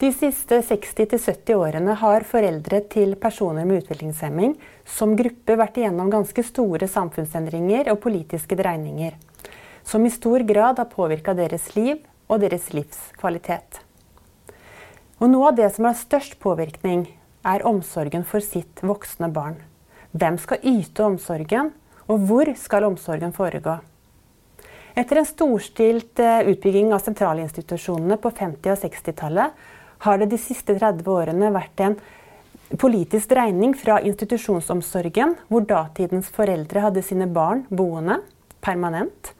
De siste 60-70 årene har foreldre til personer med utviklingshemming som gruppe vært igjennom ganske store samfunnsendringer og politiske dreininger, som i stor grad har påvirka deres liv og deres livskvalitet. Og noe av det som har størst påvirkning, er omsorgen for sitt voksne barn. Hvem skal yte omsorgen, og hvor skal omsorgen foregå? Etter en storstilt eh, utbygging av sentralinstitusjonene på 50- og 60-tallet har det de siste 30 årene vært en politisk dreining fra institusjonsomsorgen, hvor datidens foreldre hadde sine barn boende permanent.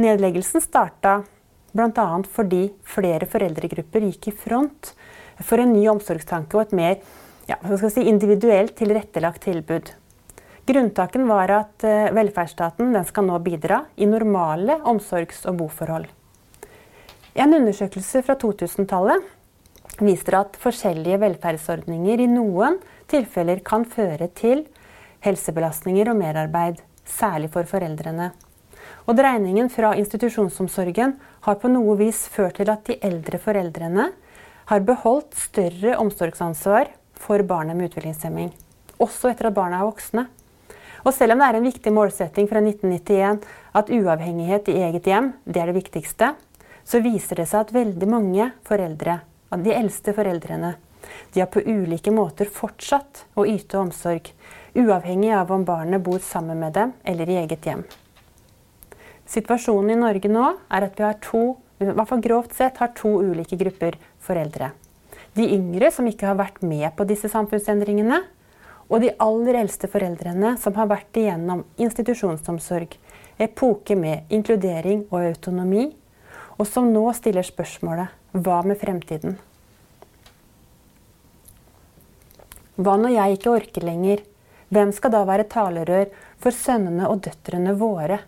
Nedleggelsen starta bl.a. fordi flere foreldregrupper gikk i front for en ny omsorgstanke og et mer ja, si, individuelt tilrettelagt tilbud. Grunntaken var at uh, velferdsstaten skal nå bidra i normale omsorgs- og boforhold. En undersøkelse fra 2000-tallet viser at forskjellige velferdsordninger i noen tilfeller kan føre til helsebelastninger og merarbeid, særlig for foreldrene. Og Dreiningen fra institusjonsomsorgen har på noe vis ført til at de eldre foreldrene har beholdt større omsorgsansvar for barnet med utviklingshemming, også etter at barna er voksne. Og selv om det er en viktig målsetting fra 1991 at uavhengighet i eget hjem det er det viktigste, så viser det seg at veldig mange foreldre av de eldste foreldrene. De har på ulike måter fortsatt å yte omsorg, uavhengig av om barnet bor sammen med dem eller i eget hjem. Situasjonen i Norge nå er at vi har to, i hvert fall grovt sett, har to ulike grupper foreldre. De yngre som ikke har vært med på disse samfunnsendringene, og de aller eldste foreldrene som har vært igjennom institusjonsomsorg, epoke med inkludering og autonomi, og som nå stiller spørsmålet hva med fremtiden? Hva når jeg ikke orker lenger? Hvem skal da være talerør for sønnene og døtrene våre?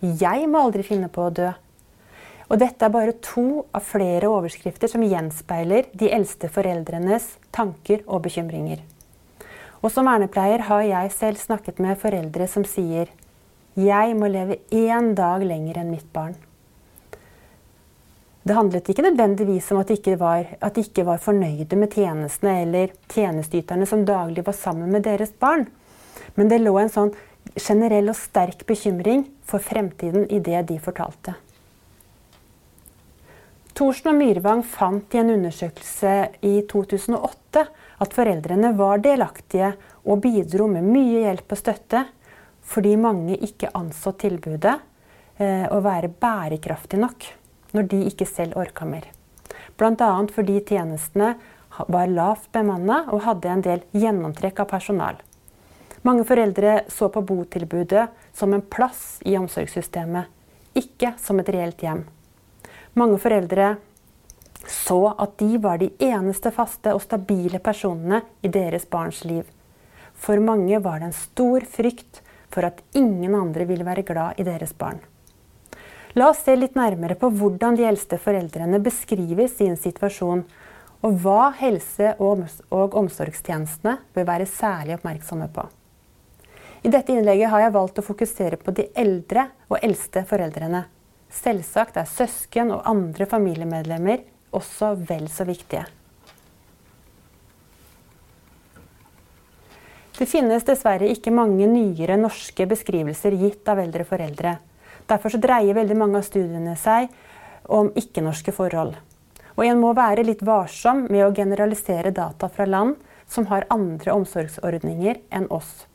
Jeg må aldri finne på å dø. Og dette er bare to av flere overskrifter som gjenspeiler de eldste foreldrenes tanker og bekymringer. Og som vernepleier har jeg selv snakket med foreldre som sier jeg må leve én dag lenger enn mitt barn. Det handlet ikke nødvendigvis om at de ikke var, de ikke var fornøyde med tjenestene eller tjenesteyterne som daglig var sammen med deres barn. Men det lå en sånn generell og sterk bekymring for fremtiden i det de fortalte. Thorsen og Myrvang fant i en undersøkelse i 2008 at foreldrene var delaktige og bidro med mye hjelp og støtte, fordi mange ikke anså tilbudet eh, å være bærekraftig nok når de ikke selv orka mer. Bl.a. fordi tjenestene var lavt bemanna og hadde en del gjennomtrekk av personal. Mange foreldre så på botilbudet som en plass i omsorgssystemet, ikke som et reelt hjem. Mange foreldre så at de var de eneste faste og stabile personene i deres barns liv. For mange var det en stor frykt for at ingen andre ville være glad i deres barn. La oss se litt nærmere på hvordan de eldste foreldrene beskriver sin situasjon, og hva helse- og omsorgstjenestene bør være særlig oppmerksomme på. I dette innlegget har jeg valgt å fokusere på de eldre og eldste foreldrene. Selvsagt er søsken og andre familiemedlemmer også vel så viktige. Det finnes dessverre ikke mange nyere norske beskrivelser gitt av eldre foreldre. Derfor dreier veldig mange av studiene seg om ikke-norske forhold. Og en må være litt varsom med å generalisere data fra land som har andre omsorgsordninger enn oss.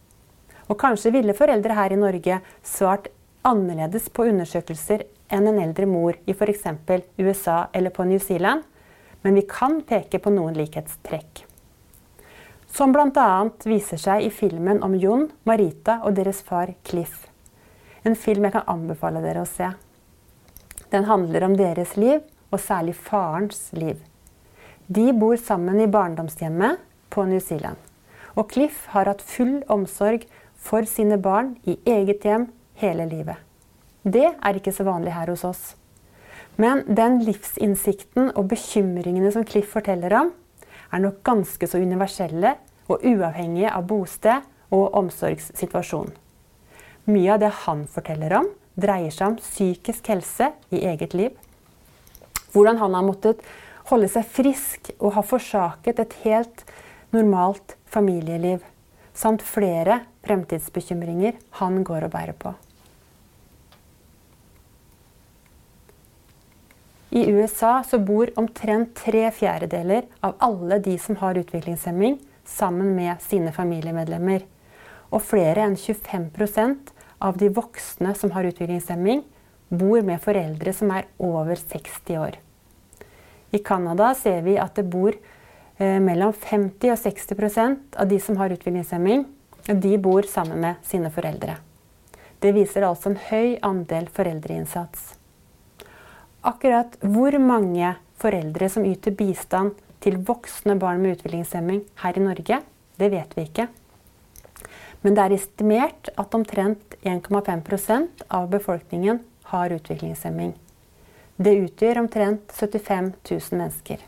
Og kanskje ville foreldre her i Norge svart annerledes på undersøkelser enn en eldre mor i f.eks. USA eller på New Zealand, men vi kan peke på noen likhetstrekk. Som bl.a. viser seg i filmen om Jon, Marita og deres far Cliff. En film jeg kan anbefale dere å se. Den handler om deres liv, og særlig farens liv. De bor sammen i barndomshjemmet på New Zealand. Og Cliff har hatt full omsorg for sine barn i eget hjem hele livet. Det er ikke så vanlig her hos oss. Men den livsinnsikten og bekymringene som Cliff forteller om, er nok ganske så universelle og uavhengige av bosted og omsorgssituasjon. Mye av det han forteller om, dreier seg om psykisk helse i eget liv. Hvordan han har måttet holde seg frisk og har forsaket et helt normalt familieliv, samt flere fremtidsbekymringer han går og bærer på. I USA så bor omtrent tre fjerdedeler av alle de som har utviklingshemming, sammen med sine familiemedlemmer. Og flere enn 25 av de voksne som har utviklingshemming, bor med foreldre som er over 60 år. I Canada ser vi at det bor eh, mellom 50 og 60% av de som har utviklingshemming, de bor sammen med sine foreldre. Det viser altså en høy andel foreldreinnsats. Akkurat hvor mange foreldre som yter bistand til voksne barn med utviklingshemming her i Norge, det vet vi ikke. Men det er estimert at omtrent 1,5% av befolkningen har utviklingshemming. Det utgjør omtrent 75 000 mennesker.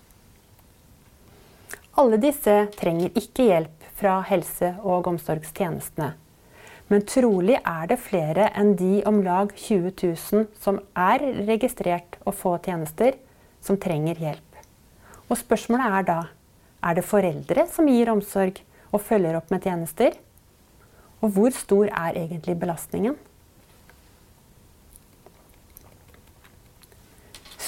Alle disse trenger ikke hjelp fra helse- og omsorgstjenestene. Men trolig er det flere enn de om lag 20 000 som er registrert og få tjenester, som trenger hjelp. Og spørsmålet er da er det foreldre som gir omsorg og følger opp med tjenester? Og hvor stor er egentlig belastningen?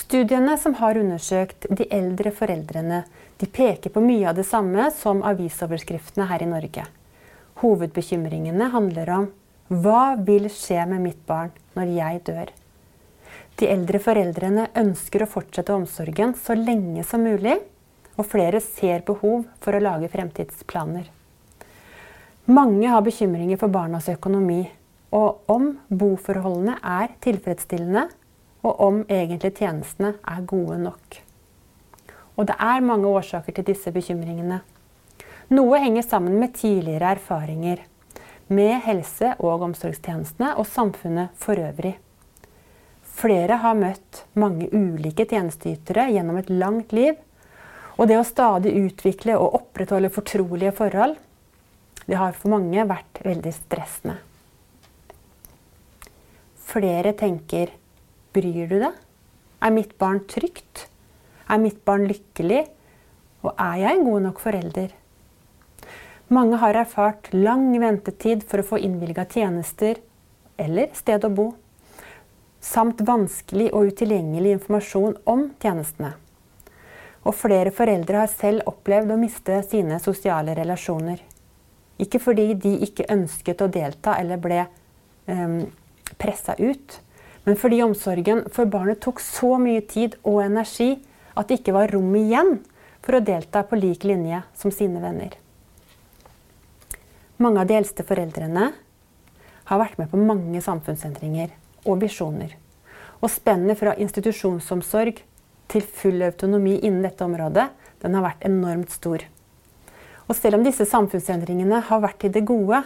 Studiene som har undersøkt de eldre foreldrene, de peker på mye av det samme som avisoverskriftene her i Norge. Hovedbekymringene handler om hva vil skje med mitt barn når jeg dør? De eldre foreldrene ønsker å fortsette omsorgen så lenge som mulig, og flere ser behov for å lage fremtidsplaner. Mange har bekymringer for barnas økonomi, og om boforholdene er tilfredsstillende, og om egentlig tjenestene er gode nok. Og det er mange årsaker til disse bekymringene. Noe henger sammen med tidligere erfaringer med helse- og omsorgstjenestene og samfunnet for øvrig. Flere har møtt mange ulike tjenesteytere gjennom et langt liv. Og det å stadig utvikle og opprettholde fortrolige forhold, det har for mange vært veldig stressende. Flere tenker bryr du deg? Er mitt barn trygt? Er mitt barn lykkelig? Og er jeg en god nok forelder? Mange har erfart lang ventetid for å få innvilga tjenester eller sted å bo, samt vanskelig og utilgjengelig informasjon om tjenestene. Og flere foreldre har selv opplevd å miste sine sosiale relasjoner. Ikke fordi de ikke ønsket å delta eller ble um, ehm, pressa ut, men fordi omsorgen for barnet tok så mye tid og energi at det ikke var rom igjen for å delta på lik linje som sine venner. Mange av de eldste foreldrene har vært med på mange samfunnsendringer og visjoner. Og spennet fra institusjonsomsorg til full autonomi innen dette området, den har vært enormt stor. Og selv om disse samfunnsendringene har vært til det gode,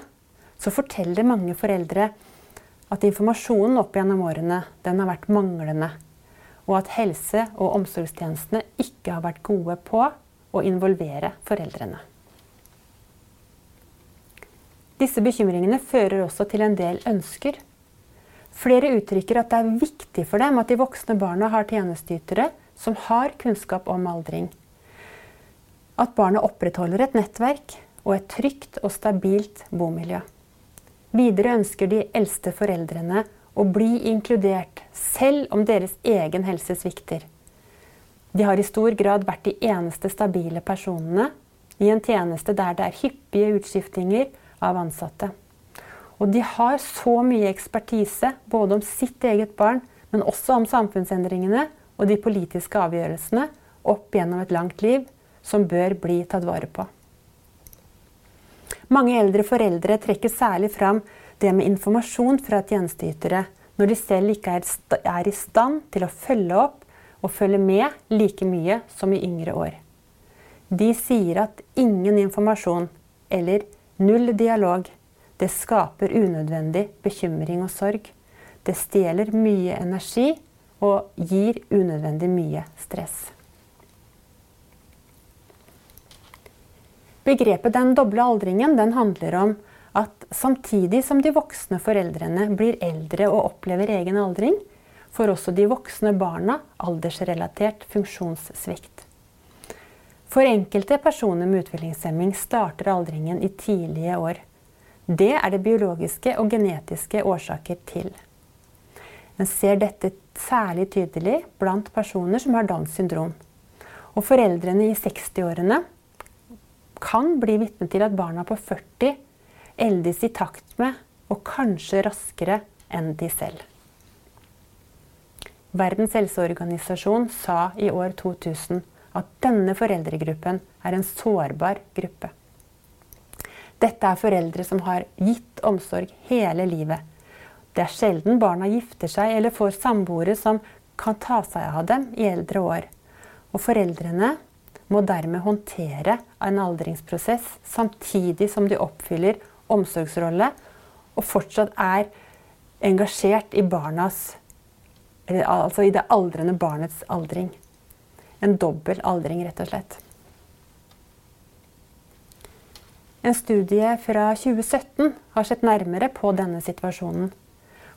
så forteller mange foreldre at informasjonen opp gjennom årene den har vært manglende. Og at helse- og omsorgstjenestene ikke har vært gode på å involvere foreldrene. Disse bekymringene fører også til en del ønsker. Flere uttrykker at det er viktig for dem at de voksne barna har tjenesteytere som har kunnskap om aldring. At barnet opprettholder et nettverk og et trygt og stabilt bomiljø. Videre ønsker de eldste foreldrene å bli inkludert, selv om deres egen helse svikter. De har i stor grad vært de eneste stabile personene i en tjeneste der det er hyppige utskiftinger av ansatte. Og de har så mye ekspertise både om sitt eget barn, men også om samfunnsendringene og de politiske avgjørelsene opp gjennom et langt liv som bør bli tatt vare på. Mange eldre foreldre trekker særlig fram det med informasjon fra tjenesteytere når de selv ikke er i stand til å følge opp og følge med like mye som i yngre år. De sier at ingen informasjon eller Null dialog. Det skaper unødvendig bekymring og sorg. Det stjeler mye energi og gir unødvendig mye stress. Begrepet 'den doble aldringen' den handler om at samtidig som de voksne foreldrene blir eldre og opplever egen aldring, får også de voksne barna aldersrelatert funksjonssvikt. For enkelte personer med utviklingshemming starter aldringen i tidlige år. Det er det biologiske og genetiske årsaker til. En ser dette særlig tydelig blant personer som har Downs syndrom. Og foreldrene i 60-årene kan bli vitne til at barna på 40 eldes i takt med, og kanskje raskere enn de selv. Verdens helseorganisasjon sa i år 2000 at denne foreldregruppen er en sårbar gruppe. Dette er foreldre som har gitt omsorg hele livet. Det er sjelden barna gifter seg eller får samboere som kan ta seg av dem i eldre år. Og foreldrene må dermed håndtere en aldringsprosess samtidig som de oppfyller omsorgsrolle og fortsatt er engasjert i barnas Altså i det aldrende barnets aldring. En dobbel aldring, rett og slett. En studie fra 2017 har sett nærmere på denne situasjonen.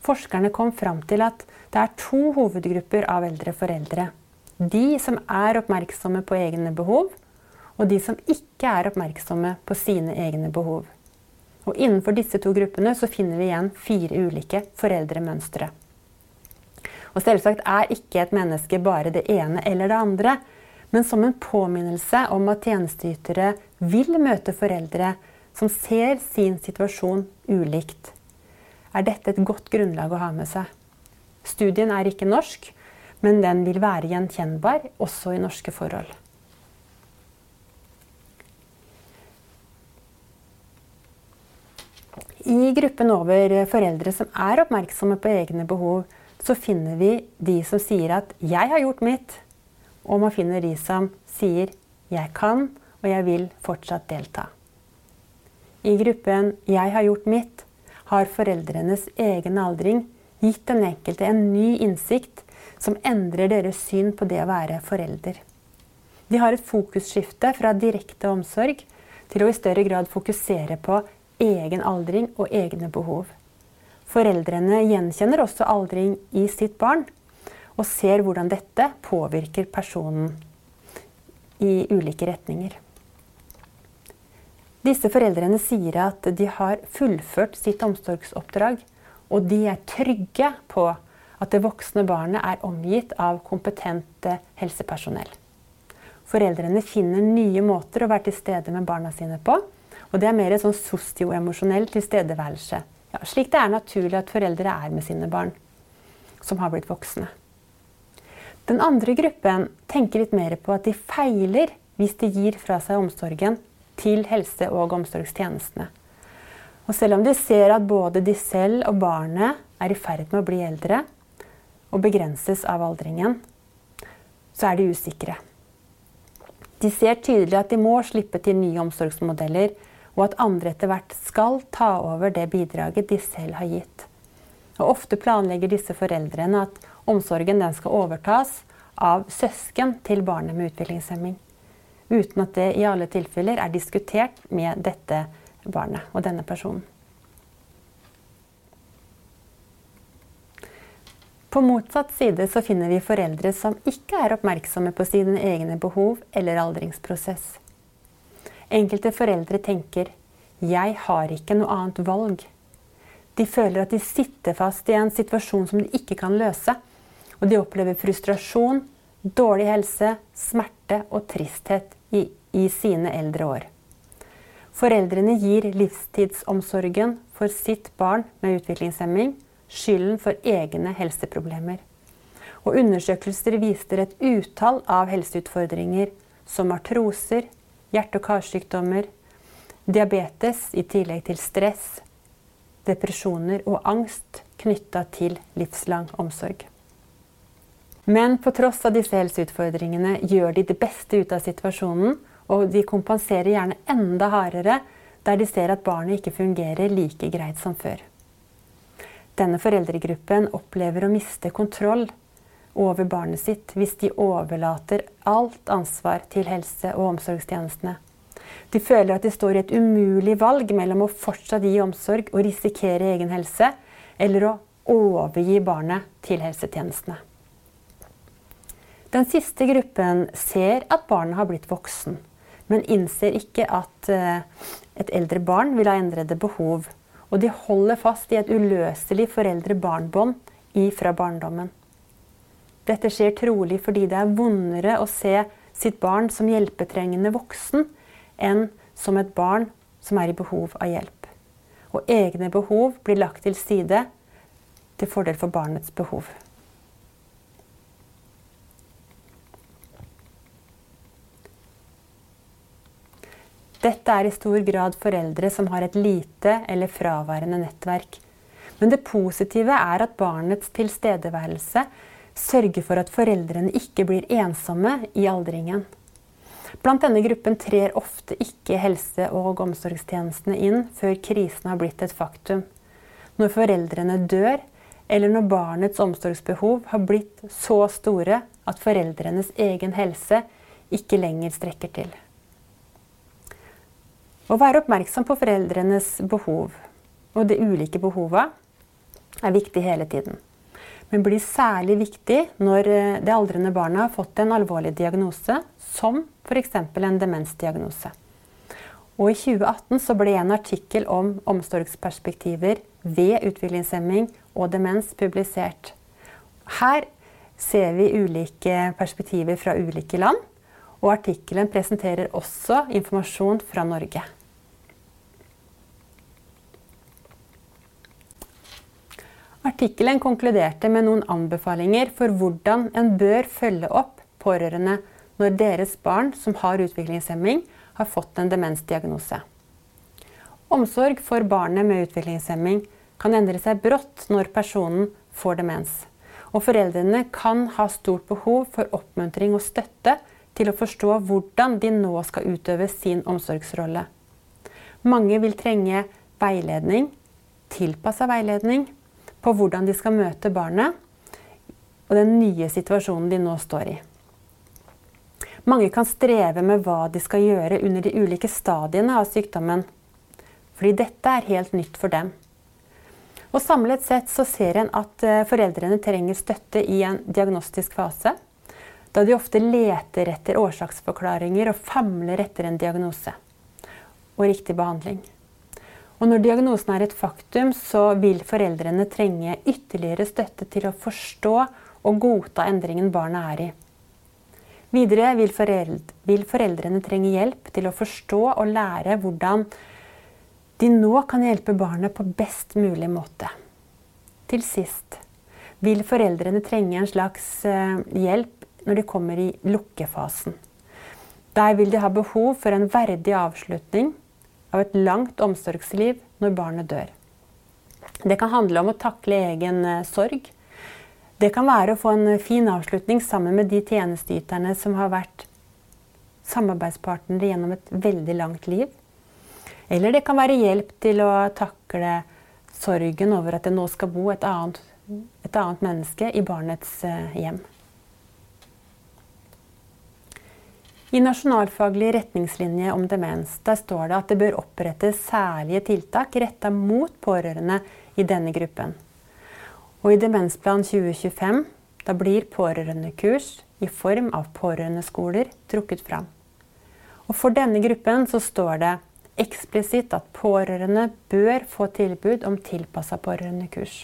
Forskerne kom fram til at det er to hovedgrupper av eldre foreldre. De som er oppmerksomme på egne behov, og de som ikke er oppmerksomme på sine egne behov. Og innenfor disse to gruppene så finner vi igjen fire ulike foreldremønstre. Og selvsagt er ikke et menneske bare det ene eller det andre, men som en påminnelse om at tjenesteytere vil møte foreldre som ser sin situasjon ulikt, er dette et godt grunnlag å ha med seg. Studien er ikke norsk, men den vil være gjenkjennbar også i norske forhold. I gruppen over foreldre som er oppmerksomme på egne behov, så finner vi de som sier at 'jeg har gjort mitt', og man finner de som sier 'jeg kan, og jeg vil fortsatt delta'. I gruppen 'jeg har gjort mitt' har foreldrenes egen aldring gitt den enkelte en ny innsikt som endrer deres syn på det å være forelder. De har et fokusskifte fra direkte omsorg til å i større grad fokusere på egen aldring og egne behov. Foreldrene gjenkjenner også aldring i sitt barn, og ser hvordan dette påvirker personen i ulike retninger. Disse foreldrene sier at de har fullført sitt omsorgsoppdrag, og de er trygge på at det voksne barnet er omgitt av kompetente helsepersonell. Foreldrene finner nye måter å være til stede med barna sine på, og det er mer sånn sosio-emosjonell tilstedeværelse ja, slik det er naturlig at foreldre er med sine barn som har blitt voksne. Den andre gruppen tenker litt mer på at de feiler hvis de gir fra seg omsorgen til helse- og omsorgstjenestene. Og selv om de ser at både de selv og barnet er i ferd med å bli eldre og begrenses av aldringen, så er de usikre. De ser tydelig at de må slippe til nye omsorgsmodeller og at andre etter hvert skal ta over det bidraget de selv har gitt. Og ofte planlegger disse foreldrene at omsorgen skal overtas av søsken til barnet med utviklingshemming. Uten at det i alle tilfeller er diskutert med dette barnet og denne personen. På motsatt side så finner vi foreldre som ikke er oppmerksomme på sine egne behov eller aldringsprosess. Enkelte foreldre tenker 'jeg har ikke noe annet valg'. De føler at de sitter fast i en situasjon som de ikke kan løse. Og de opplever frustrasjon, dårlig helse, smerte og tristhet i, i sine eldre år. Foreldrene gir livstidsomsorgen for sitt barn med utviklingshemming skylden for egne helseproblemer. Og undersøkelser viser et utall av helseutfordringer som artroser, hjerte- og karsykdommer, diabetes i tillegg til stress, depresjoner og angst knytta til livslang omsorg. Men på tross av disse helseutfordringene gjør de det beste ut av situasjonen, og de kompenserer gjerne enda hardere der de ser at barnet ikke fungerer like greit som før. Denne foreldregruppen opplever å miste kontroll over barnet sitt hvis de overlater alt ansvar til helse- og omsorgstjenestene. De føler at de står i et umulig valg mellom å fortsatt gi omsorg og risikere egen helse, eller å overgi barnet til helsetjenestene. Den siste gruppen ser at barnet har blitt voksen, men innser ikke at eh, et eldre barn vil ha endrede behov. Og de holder fast i et uløselig foreldre-barn-bånd ifra barndommen. Dette skjer trolig fordi det er vondere å se sitt barn som hjelpetrengende voksen enn som et barn som er i behov av hjelp. Og egne behov blir lagt til side til fordel for barnets behov. Dette er i stor grad foreldre som har et lite eller fraværende nettverk. Men det positive er at barnets tilstedeværelse sørger for at foreldrene ikke blir ensomme i aldringen. Blant denne gruppen trer ofte ikke helse- og omsorgstjenestene inn før krisen har blitt et faktum. Når foreldrene dør, eller når barnets omsorgsbehov har blitt så store at foreldrenes egen helse ikke lenger strekker til. Å være oppmerksom på foreldrenes behov og de ulike behova er viktig hele tiden. Men blir særlig viktig når eh, det aldrende barnet har fått en alvorlig diagnose, som f.eks. en demensdiagnose. Og I 2018 så ble en artikkel om omsorgsperspektiver ved utviklingshemming og demens publisert. Her ser vi ulike perspektiver fra ulike land, og artikkelen presenterer også informasjon fra Norge. Artikkelen konkluderte med noen anbefalinger for hvordan en bør følge opp pårørende når deres barn som har utviklingshemming, har fått en demensdiagnose. Omsorg for barnet med utviklingshemming kan endre seg brått når personen får demens. Og foreldrene kan ha stort behov for oppmuntring og støtte til å forstå hvordan de nå skal utøve sin omsorgsrolle. Mange vil trenge veiledning, tilpassa veiledning, på hvordan de skal møte barnet og den nye situasjonen de nå står i. Mange kan streve med hva de skal gjøre under de ulike stadiene av sykdommen, fordi dette er helt nytt for dem. Og Samlet sett så ser en at eh, foreldrene trenger støtte i en diagnostisk fase, da de ofte leter etter årsaksforklaringer og famler etter en diagnose og riktig behandling. Og når diagnosen er et faktum, så vil foreldrene trenge ytterligere støtte til å forstå og godta endringen barnet er i. Videre vil, foreldre, vil foreldrene trenge hjelp til å forstå og lære hvordan de nå kan hjelpe barnet på best mulig måte. Til sist vil foreldrene trenge en slags eh, hjelp når de kommer i lukkefasen. Der vil de ha behov for en verdig avslutning av et langt omsorgsliv når barnet dør. Det kan handle om å takle egen eh, sorg. Det kan være å få en fin avslutning sammen med de tjenesteyterne som har vært samarbeidspartnere gjennom et veldig langt liv. Eller det kan være hjelp til å takle sorgen over at det nå skal bo et annet, et annet menneske i barnets eh, hjem. I Nasjonalfaglig retningslinje om demens der står det at det bør opprettes særlige tiltak retta mot pårørende i denne gruppen. Og I Demensplan 2025 da blir pårørendekurs i form av pårørendeskoler trukket fram. Og For denne gruppen så står det eksplisitt at pårørende bør få tilbud om tilpassa pårørendekurs.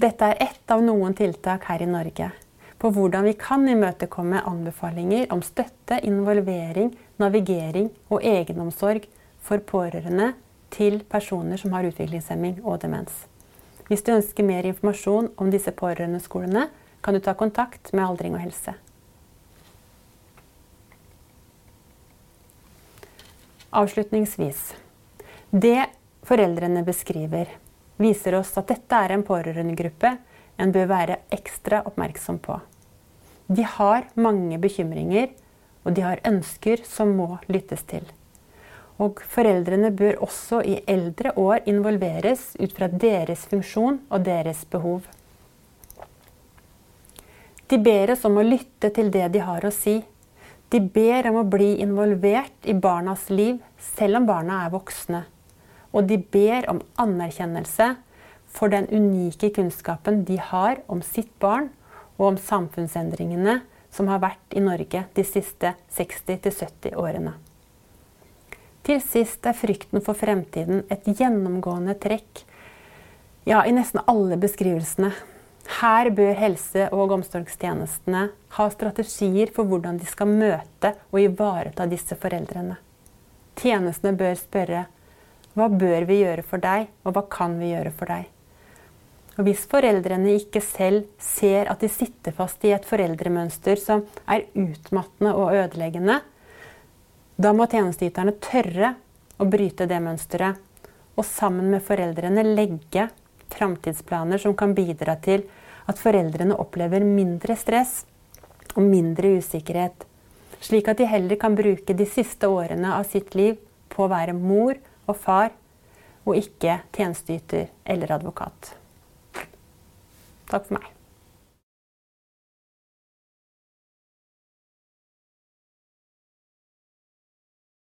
Dette er ett av noen tiltak her i Norge på hvordan vi kan imøtekomme anbefalinger om støtte, involvering, navigering og egenomsorg for pårørende til personer som har utviklingshemming og demens. Hvis du ønsker mer informasjon om disse pårørendeskolene, kan du ta kontakt med Aldring og helse. Avslutningsvis. Det foreldrene beskriver, viser oss at dette er en pårørendegruppe en bør være ekstra oppmerksom på. De har mange bekymringer, og de har ønsker som må lyttes til. Og foreldrene bør også i eldre år involveres ut fra deres funksjon og deres behov. De ber oss om å lytte til det de har å si. De ber om å bli involvert i barnas liv, selv om barna er voksne. Og de ber om anerkjennelse for den unike kunnskapen de har om sitt barn og om samfunnsendringene som har vært i Norge de siste 60-70 årene. Til sist er frykten for fremtiden et gjennomgående trekk ja, i nesten alle beskrivelsene. Her bør helse- og omsorgstjenestene ha strategier for hvordan de skal møte og ivareta disse foreldrene. Tjenestene bør spørre hva bør vi gjøre for deg, og hva kan vi gjøre for deg? Og hvis foreldrene ikke selv ser at de sitter fast i et foreldremønster som er utmattende og ødeleggende, da må tjenesteyterne tørre å bryte det mønsteret, og sammen med foreldrene legge framtidsplaner som kan bidra til at foreldrene opplever mindre stress og mindre usikkerhet, slik at de heller kan bruke de siste årene av sitt liv på å være mor og far, og ikke tjenesteyter eller advokat. Takk for meg.